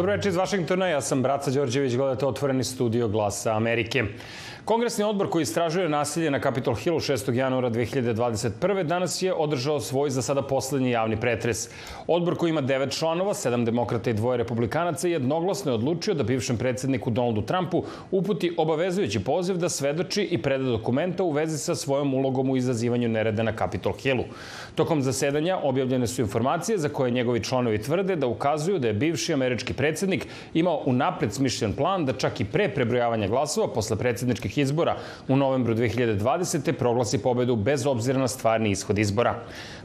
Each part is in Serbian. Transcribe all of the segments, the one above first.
Dobro večer iz Vašingtona, ja sam Braca Đorđević, gledate otvoreni studio Glasa Amerike. Kongresni odbor koji istražuje nasilje na Capitol Hillu 6. januara 2021. danas je održao svoj za sada poslednji javni pretres. Odbor koji ima devet članova, sedam demokrata i dvoje republikanaca, jednoglasno je odlučio da bivšem predsedniku Donaldu Trumpu uputi obavezujući poziv da svedoči i preda dokumenta u vezi sa svojom ulogom u izazivanju nereda na Capitol Hillu. Tokom zasedanja objavljene su informacije za koje njegovi članovi tvrde da ukazuju da je bivši američki predsednik imao unapred smišljen plan da čak i pre prebrojavanja glasova posle predsedničkih izbora u novembru 2020. proglasi pobedu bez obzira na stvarni ishod izbora.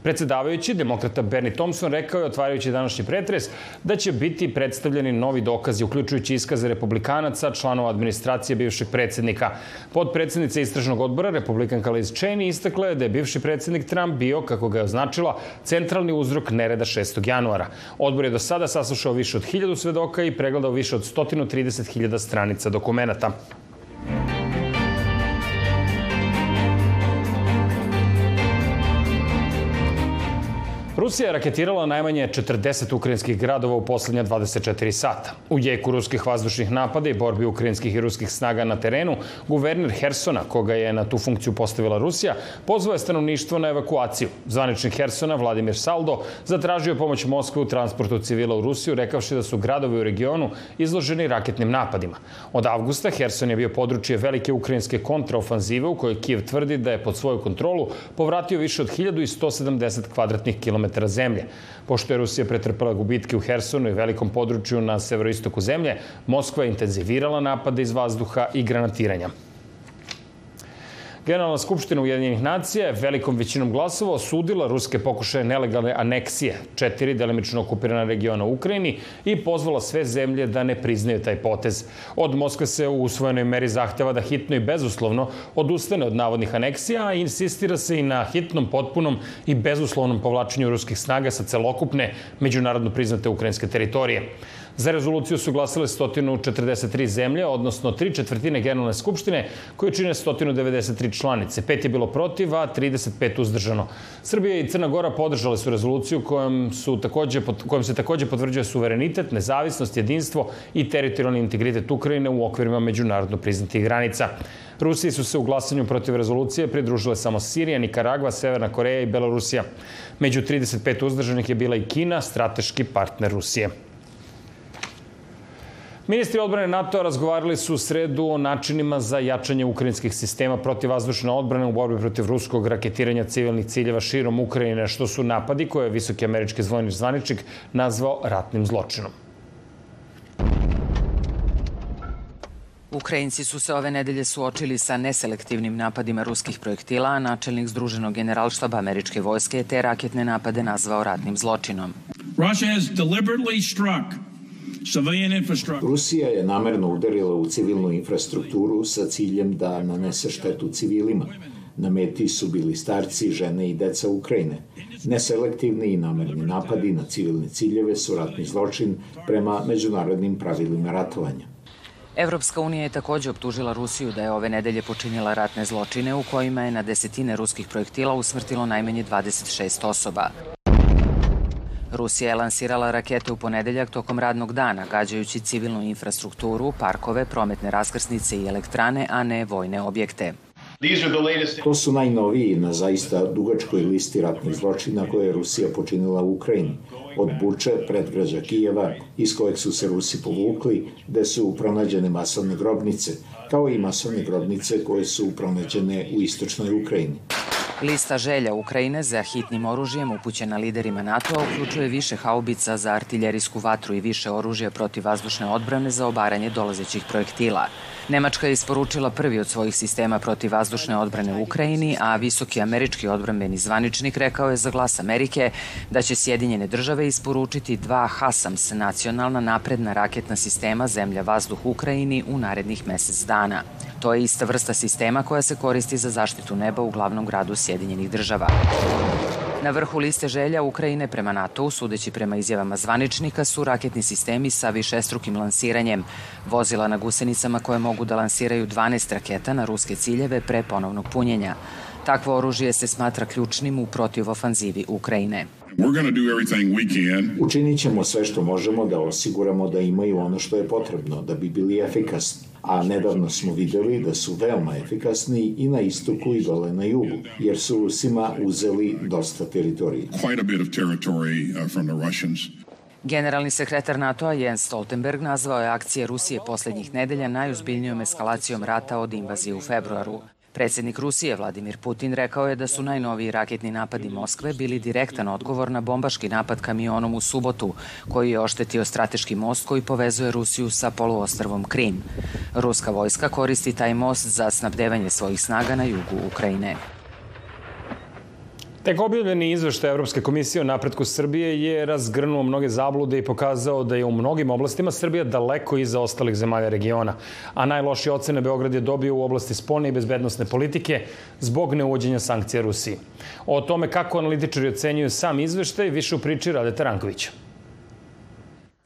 Predsedavajući, demokrata Bernie Thompson rekao je, otvarajući današnji pretres, da će biti predstavljeni novi dokazi, uključujući iskaze republikanaca, članova administracije bivšeg predsednika. Podpredsednica istražnog odbora, republikanka Liz Cheney, istakla je da je bivši predsednik Trump bio, kako ga je označila, centralni uzrok nereda 6. januara. Odbor je do sada saslušao više od 1000 svedoka i pregledao više od 130.000 stranica dokumenta. Rusija je raketirala najmanje 40 ukrajinskih gradova u poslednja 24 sata. U jeku ruskih vazdušnih napada i borbi ukrajinskih i ruskih snaga na terenu, guverner Hersona, koga je na tu funkciju postavila Rusija, pozvao je stanovništvo na evakuaciju. Zvaničnik Hersona, Vladimir Saldo, zatražio je pomoć Moskve u transportu civila u Rusiju, rekavši da su gradovi u regionu izloženi raketnim napadima. Od avgusta Herson je bio područje velike ukrajinske kontraofanzive u kojoj Kijev tvrdi da je pod svoju kontrolu povratio više od 1170 kvadratnih kilometara km zemlje. Pošto je Rusija pretrpala gubitke u Hersonu i velikom području na severoistoku zemlje, Moskva je intenzivirala napade iz vazduha i granatiranja. Generalna skupština Ujedinjenih nacija je velikom većinom glasova osudila ruske pokušaje nelegalne aneksije četiri delimično okupirana regiona u Ukrajini i pozvala sve zemlje da ne priznaju taj potez. Od Moskve se u usvojenoj meri zahteva da hitno i bezuslovno odustane od navodnih aneksija, a insistira se i na hitnom, potpunom i bezuslovnom povlačenju ruskih snaga sa celokupne međunarodno priznate ukrajinske teritorije. Za rezoluciju su glasale 143 zemlje, odnosno tri četvrtine Generalne skupštine, koje čine 193 članice. Pet je bilo protiv, a 35 uzdržano. Srbija i Crna Gora podržale su rezoluciju kojom, su takođe, kojom se takođe potvrđuje suverenitet, nezavisnost, jedinstvo i teritorijalni integritet Ukrajine u okvirima međunarodno priznatih granica. Rusiji su se u glasanju protiv rezolucije pridružile samo Sirija, Nikaragva, Severna Koreja i Belorusija. Među 35 uzdržanih je bila i Kina, strateški partner Rusije. Ministri odbrane NATO razgovarali su u sredu o načinima za jačanje ukrajinskih sistema protiv vazdušne odbrane u borbi protiv ruskog raketiranja civilnih ciljeva širom Ukrajine, što su napadi koje je visoki američki zvojni zvaničnik nazvao ratnim zločinom. Ukrajinci su se ove nedelje suočili sa neselektivnim napadima ruskih projektila, a načelnik Združenog generalštaba američke vojske je te raketne napade nazvao ratnim zločinom. Russia has deliberately struck Rusija je namerno udarila u civilnu infrastrukturu sa ciljem da nanese štetu civilima. Na meti su bili starci, žene i deca Ukrajine. Neselektivni i namerni napadi na civilne ciljeve su ratni zločin prema međunarodnim pravilima ratovanja. Evropska unija je takođe optužila Rusiju da je ove nedelje počinjela ratne zločine u kojima je na desetine ruskih projektila usmrtilo najmanje 26 osoba. Rusija je lansirala rakete u ponedeljak tokom radnog dana, gađajući civilnu infrastrukturu, parkove, prometne raskrsnice i elektrane, a ne vojne objekte. To su najnoviji na zaista dugačkoj listi ratnih zločina koje je Rusija počinila u Ukrajini. Od Buče, predgrađa Kijeva, iz kojeg su se Rusi povukli, gde su pronađene masovne grobnice, kao i masovne grobnice koje su pronađene u istočnoj Ukrajini. Lista želja Ukrajine za hitnim oružjem upućena liderima NATO uključuje više haubica za artiljerijsku vatru i više oružja protiv vazdušne odbrane za obaranje dolazećih projektila. Nemačka je isporučila prvi od svojih sistema protiv vazdušne odbrane u Ukrajini, a visoki američki odbrambeni zvaničnik rekao je za glas Amerike da će Sjedinjene države isporučiti dva HASAMS nacionalna napredna raketna sistema zemlja vazduh Ukrajini u narednih mesec dana. To je ista vrsta sistema koja se koristi za zaštitu neba u glavnom gradu Sjedinjenih država. Na vrhu liste želja Ukrajine prema NATO-u, sudeći prema izjavama zvaničnika, su raketni sistemi sa višestrukim lansiranjem, vozila na gusenicama koje mogu da lansiraju 12 raketa na ruske ciljeve pre ponovnog punjenja. Takvo oružje se smatra ključnim u protivofanzivi Ukrajine. Učinit ćemo sve što možemo da osiguramo da imaju ono što je potrebno da bi bili efikasni a nedavno smo videli da su veoma efikasni i na istoku i dole na jugu, jer su Rusima uzeli dosta teritorije. Generalni sekretar NATO-a Jens Stoltenberg nazvao je akcije Rusije poslednjih nedelja najuzbiljnijom eskalacijom rata od invazije u februaru. Predsednik Rusije Vladimir Putin rekao je da su najnoviji raketni napadi Moskve bili direktan odgovor na bombaški napad kamionom u subotu, koji je oštetio strateški most koji povezuje Rusiju sa poluostrvom Krim. Ruska vojska koristi taj most za snabdevanje svojih snaga na jugu Ukrajine. Tek objavljeni izveštaj Evropske komisije o napretku Srbije je razgrnuo mnoge zablude i pokazao da je u mnogim oblastima Srbija daleko iza ostalih zemalja regiona, a najlošije ocene Beograd je dobio u oblasti spolne i bezbednostne politike zbog neuvođenja sankcija Rusiji. O tome kako analitičari ocenjuju sam izveštaj više u priči Radeta Rankovića.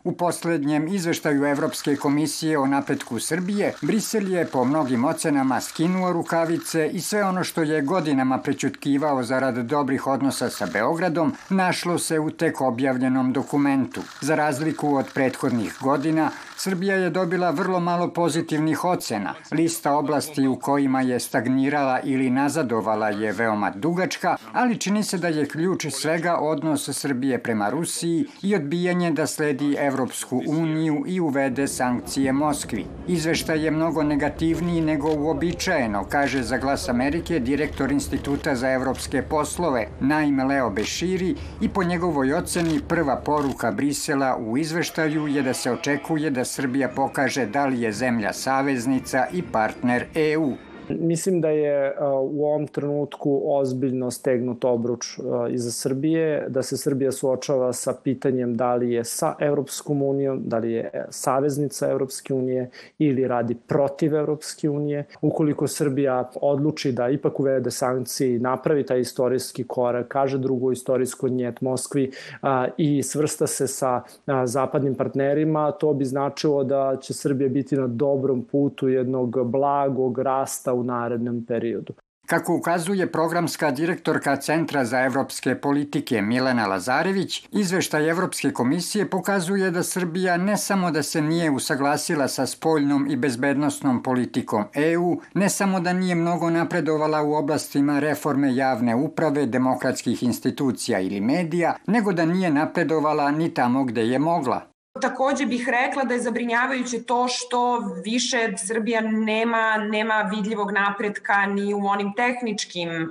U poslednjem izveštaju Evropske komisije o napretku Srbije, Brisel je po mnogim ocenama skinuo rukavice i sve ono što je godinama prećutkivao zarad dobrih odnosa sa Beogradom, našlo se u tek objavljenom dokumentu. Za razliku od prethodnih godina, Srbija je dobila vrlo malo pozitivnih ocena. Lista oblasti u kojima je stagnirala ili nazadovala je veoma dugačka, ali čini se da je ključ svega odnos Srbije prema Rusiji i odbijanje da sledi Evropsku uniju i uvede sankcije Moskvi. Izveštaj je mnogo negativniji nego uobičajeno, kaže za glas Amerike direktor Instituta za evropske poslove Naime Leo Beširi i po njegovoj oceni prva poruka Brisela u izveštaju je da se očekuje da Srbija pokaže da li je zemlja saveznica i partner EU. Mislim da je u ovom trenutku ozbiljno stegnut obruč iza Srbije, da se Srbija suočava sa pitanjem da li je sa Evropskom unijom, da li je saveznica Evropske unije ili radi protiv Evropske unije. Ukoliko Srbija odluči da ipak uvede sankcije i napravi taj istorijski korak, kaže drugu istorijsku njet Moskvi i svrsta se sa zapadnim partnerima, to bi značilo da će Srbija biti na dobrom putu jednog blagog rasta u narednom periodu. Kako ukazuje programska direktorka Centra za evropske politike Milena Lazarević, izveštaj Evropske komisije pokazuje da Srbija ne samo da se nije usaglasila sa spoljnom i bezbednostnom politikom EU, ne samo da nije mnogo napredovala u oblastima reforme javne uprave, demokratskih institucija ili medija, nego da nije napredovala ni tamo gde je mogla. Takođe bih rekla da je zabrinjavajuće to što više Srbija nema, nema vidljivog napretka ni u onim tehničkim uh,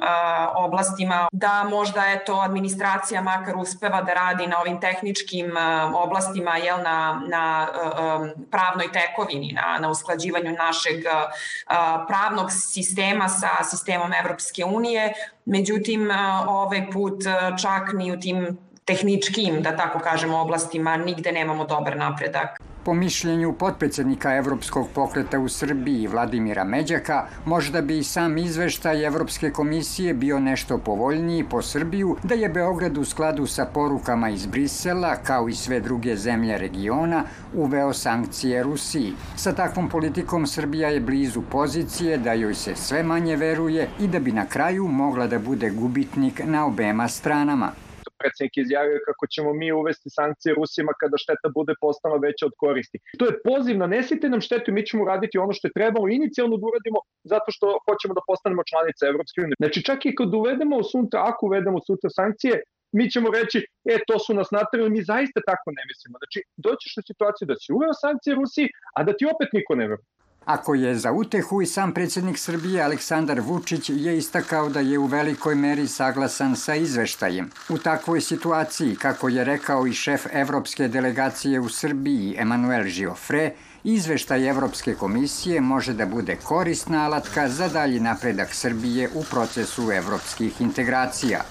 oblastima, da možda eto administracija makar uspeva da radi na ovim tehničkim uh, oblastima, jel, na, na um, pravnoj tekovini, na, na usklađivanju našeg uh, pravnog sistema sa sistemom Evropske unije. Međutim, ovaj put čak ni u tim tehničkim, da tako kažemo, oblastima nigde nemamo dobar napredak. Po mišljenju potpredsednika Evropskog pokreta u Srbiji Vladimira Međaka, možda bi i sam izveštaj Evropske komisije bio nešto povoljniji po Srbiju, da je Beograd u skladu sa porukama iz Brisela, kao i sve druge zemlje regiona, uveo sankcije Rusiji. Sa takvom politikom Srbija je blizu pozicije da joj se sve manje veruje i da bi na kraju mogla da bude gubitnik na obema stranama predsednik izjavio kako ćemo mi uvesti sankcije Rusima kada šteta bude postala veća od koristi. To je poziv, nanesite nam štetu i mi ćemo raditi ono što je trebalo inicijalno da uradimo zato što hoćemo da postanemo članica Evropske unije. Znači čak i kad uvedemo sutra, ako uvedemo sutra sankcije, mi ćemo reći, e, to su nas natrali, mi zaista tako ne mislimo. Znači, doćeš u situaciju da si uveo sankcije Rusiji, a da ti opet niko ne veruje. Ako je za utehu i sam predsjednik Srbije Aleksandar Vučić je istakao da je u velikoj meri saglasan sa izveštajem. U takvoj situaciji, kako je rekao i šef evropske delegacije u Srbiji Emanuel Giofre, izveštaj Evropske komisije može da bude korisna alatka za dalji napredak Srbije u procesu evropskih integracija.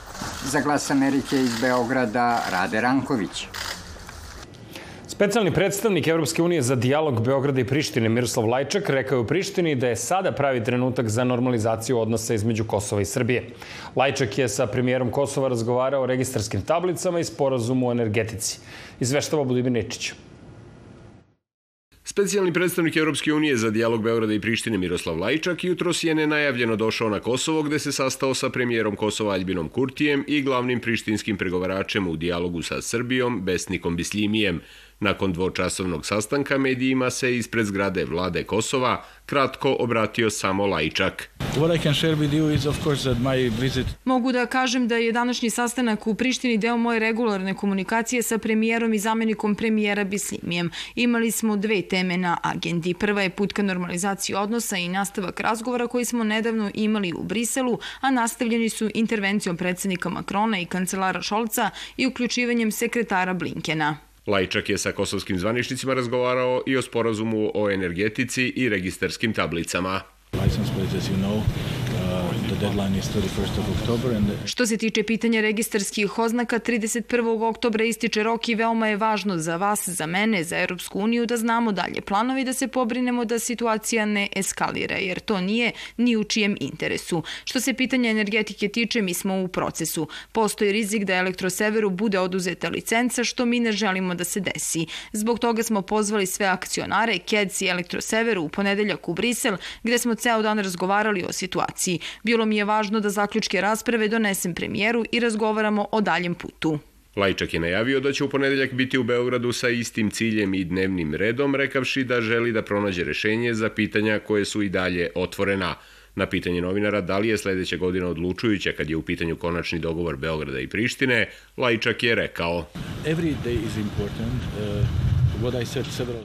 Za glas Amerike iz Beograda, Rade Ranković. Specijalni predstavnik Evropske unije za dijalog Beograda i Prištine Miroslav Lajčak rekao je u Prištini da je sada pravi trenutak za normalizaciju odnosa između Kosova i Srbije. Lajčak je sa premijerom Kosova razgovarao o registarskim tablicama i sporazumu o energetici. Izveštava Budimir Nečić. Specijalni predstavnik Evropske unije za dijalog Beograda i Prištine Miroslav Lajčak jutros je nenajavljeno došao na Kosovo gde se sastao sa premijerom Kosova Aljbinom Kurtijem i glavnim prištinskim pregovaračem u dijalogu sa Srbijom Besnikom Bislimijem. Nakon dvočasovnog sastanka medijima se ispred zgrade vlade Kosova kratko obratio samo Lajčak. Mogu da kažem da je današnji sastanak u Prištini deo moje regularne komunikacije sa premijerom i zamenikom premijera Bislimijem. Imali smo dve teme na agendi. Prva je put ka normalizaciji odnosa i nastavak razgovora koji smo nedavno imali u Briselu, a nastavljeni su intervencijom predsednika Makrona i kancelara Šolca i uključivanjem sekretara Blinkena. Lajčak je sa kosovskim zvaničnicima razgovarao i o sporazumu o energetici i registarskim tablicama. License as you know, Što se tiče pitanja registarskih oznaka, 31. oktobra ističe rok i veoma je važno za vas, za mene, za Europsku uniju da znamo dalje planovi da se pobrinemo da situacija ne eskalira, jer to nije ni u čijem interesu. Što se pitanja energetike tiče, mi smo u procesu. Postoji rizik da Elektroseveru bude oduzeta licenca, što mi ne želimo da se desi. Zbog toga smo pozvali sve akcionare, KEDS i Elektroseveru u ponedeljak u Brisel, gde smo ceo dan razgovarali o situaciji. Bilo mi je važno da zaključke rasprave donesem premijeru i razgovaramo o daljem putu. Lajčak je najavio da će u ponedeljak biti u Beogradu sa istim ciljem i dnevnim redom, rekavši da želi da pronađe rešenje za pitanja koje su i dalje otvorena. Na pitanje novinara da li je sledeća godina odlučujuća kad je u pitanju konačni dogovor Beograda i Prištine, Lajčak je rekao Every day is important. Uh...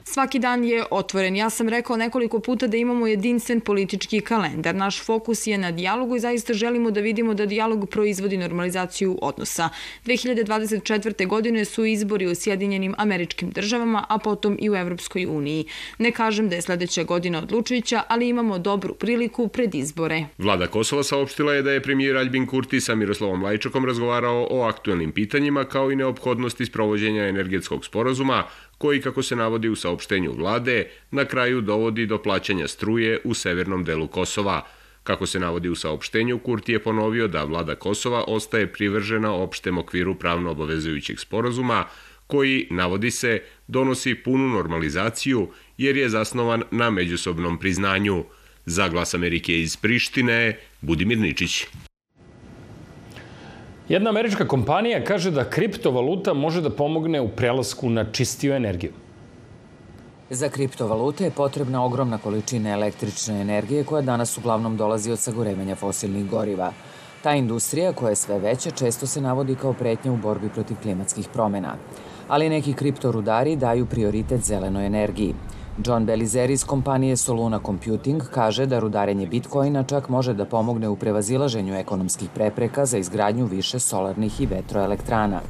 Svaki dan je otvoren. Ja sam rekao nekoliko puta da imamo jedinstven politički kalendar. Naš fokus je na dijalogu i zaista želimo da vidimo da dijalog proizvodi normalizaciju odnosa. 2024. godine su izbori u Sjedinjenim američkim državama, a potom i u Evropskoj uniji. Ne kažem da je sledeća godina odlučujuća, ali imamo dobru priliku pred izbore. Vlada Kosova saopštila je da je premijer Aljbin Kurti sa Miroslavom Lajčakom razgovarao o aktuelnim pitanjima kao i neophodnosti sprovođenja energetskog sporazuma, koji, kako se navodi u saopštenju vlade, na kraju dovodi do plaćanja struje u severnom delu Kosova. Kako se navodi u saopštenju, Kurti je ponovio da vlada Kosova ostaje privržena opštem okviru pravno obavezujućeg sporazuma, koji, navodi se, donosi punu normalizaciju jer je zasnovan na međusobnom priznanju. Za glas Amerike iz Prištine, Budimir Ničić. Jedna američka kompanija kaže da kriptovaluta može da pomogne u prelasku na čistiju energiju. Za kriptovalute je potrebna ogromna količina električne energije koja danas uglavnom dolazi od sagorevanja fosilnih goriva. Ta industrija, koja je sve veća, često se navodi kao pretnja u borbi protiv klimatskih promena. Ali neki kriptorudari daju prioritet zelenoj energiji. John Belizer iz kompanije Soluna Computing kaže da rudarenje bitcoina čak može da pomogne u prevazilaženju ekonomskih prepreka za izgradnju više solarnih i vetroelektrana.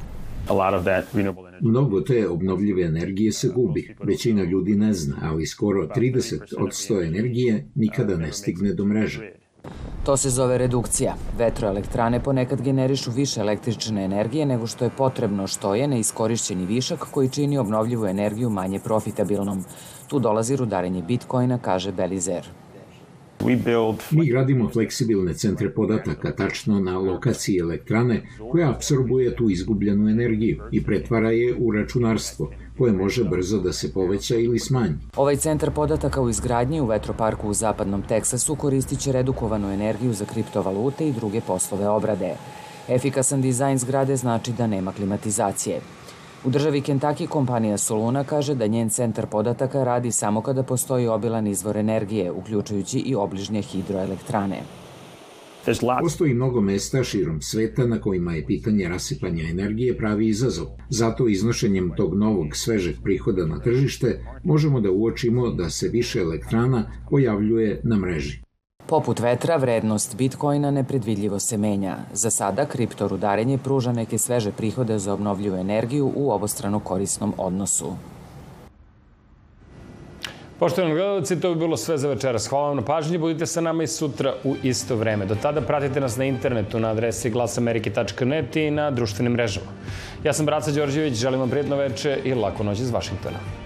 Mnogo te obnovljive energije se gubi. Većina ljudi ne zna, ali skoro 30 od 100 energije nikada ne stigne do mreže. To se zove redukcija. Vetroelektrane ponekad generišu više električne energije nego što je potrebno, što je neiskorišćeni višak koji čini obnovljivu energiju manje profitabilnom. Tu dolazi rudarenje bitcoina, kaže Belizer. Mi gradimo fleksibilne centre podataka tačno na lokaciji elektrane koja absorbuje tu izgubljenu energiju i pretvara je u računarstvo koje može brzo da se poveća ili smanji. Ovaj centar podataka u izgradnji u vetroparku u zapadnom Teksasu koristit će redukovanu energiju za kriptovalute i druge poslove obrade. Efikasan dizajn zgrade znači da nema klimatizacije. U državi Kentucky kompanija Soluna kaže da njen centar podataka radi samo kada postoji obilan izvor energije, uključujući i obližnje hidroelektrane. Postoji mnogo mesta širom sveta na kojima je pitanje rasipanja energije pravi izazov. Zato iznošenjem tog novog svežeg prihoda na tržište možemo da uočimo da se više elektrana pojavljuje na mreži. Poput vetra, vrednost bitcoina nepredvidljivo se menja. Za sada kriptorudarenje pruža neke sveže prihode za obnovljivu energiju u obostrano korisnom odnosu. Poštovani gledalci, to bi bilo sve za večeras. Hvala vam na pažnji, budite sa nama i sutra u isto vreme. Do tada pratite nas na internetu na adresi glasamerike.net i na društvenim mrežama. Ja sam Braca Đorđević, želim vam prijetno veče i laku noć iz Vašingtona.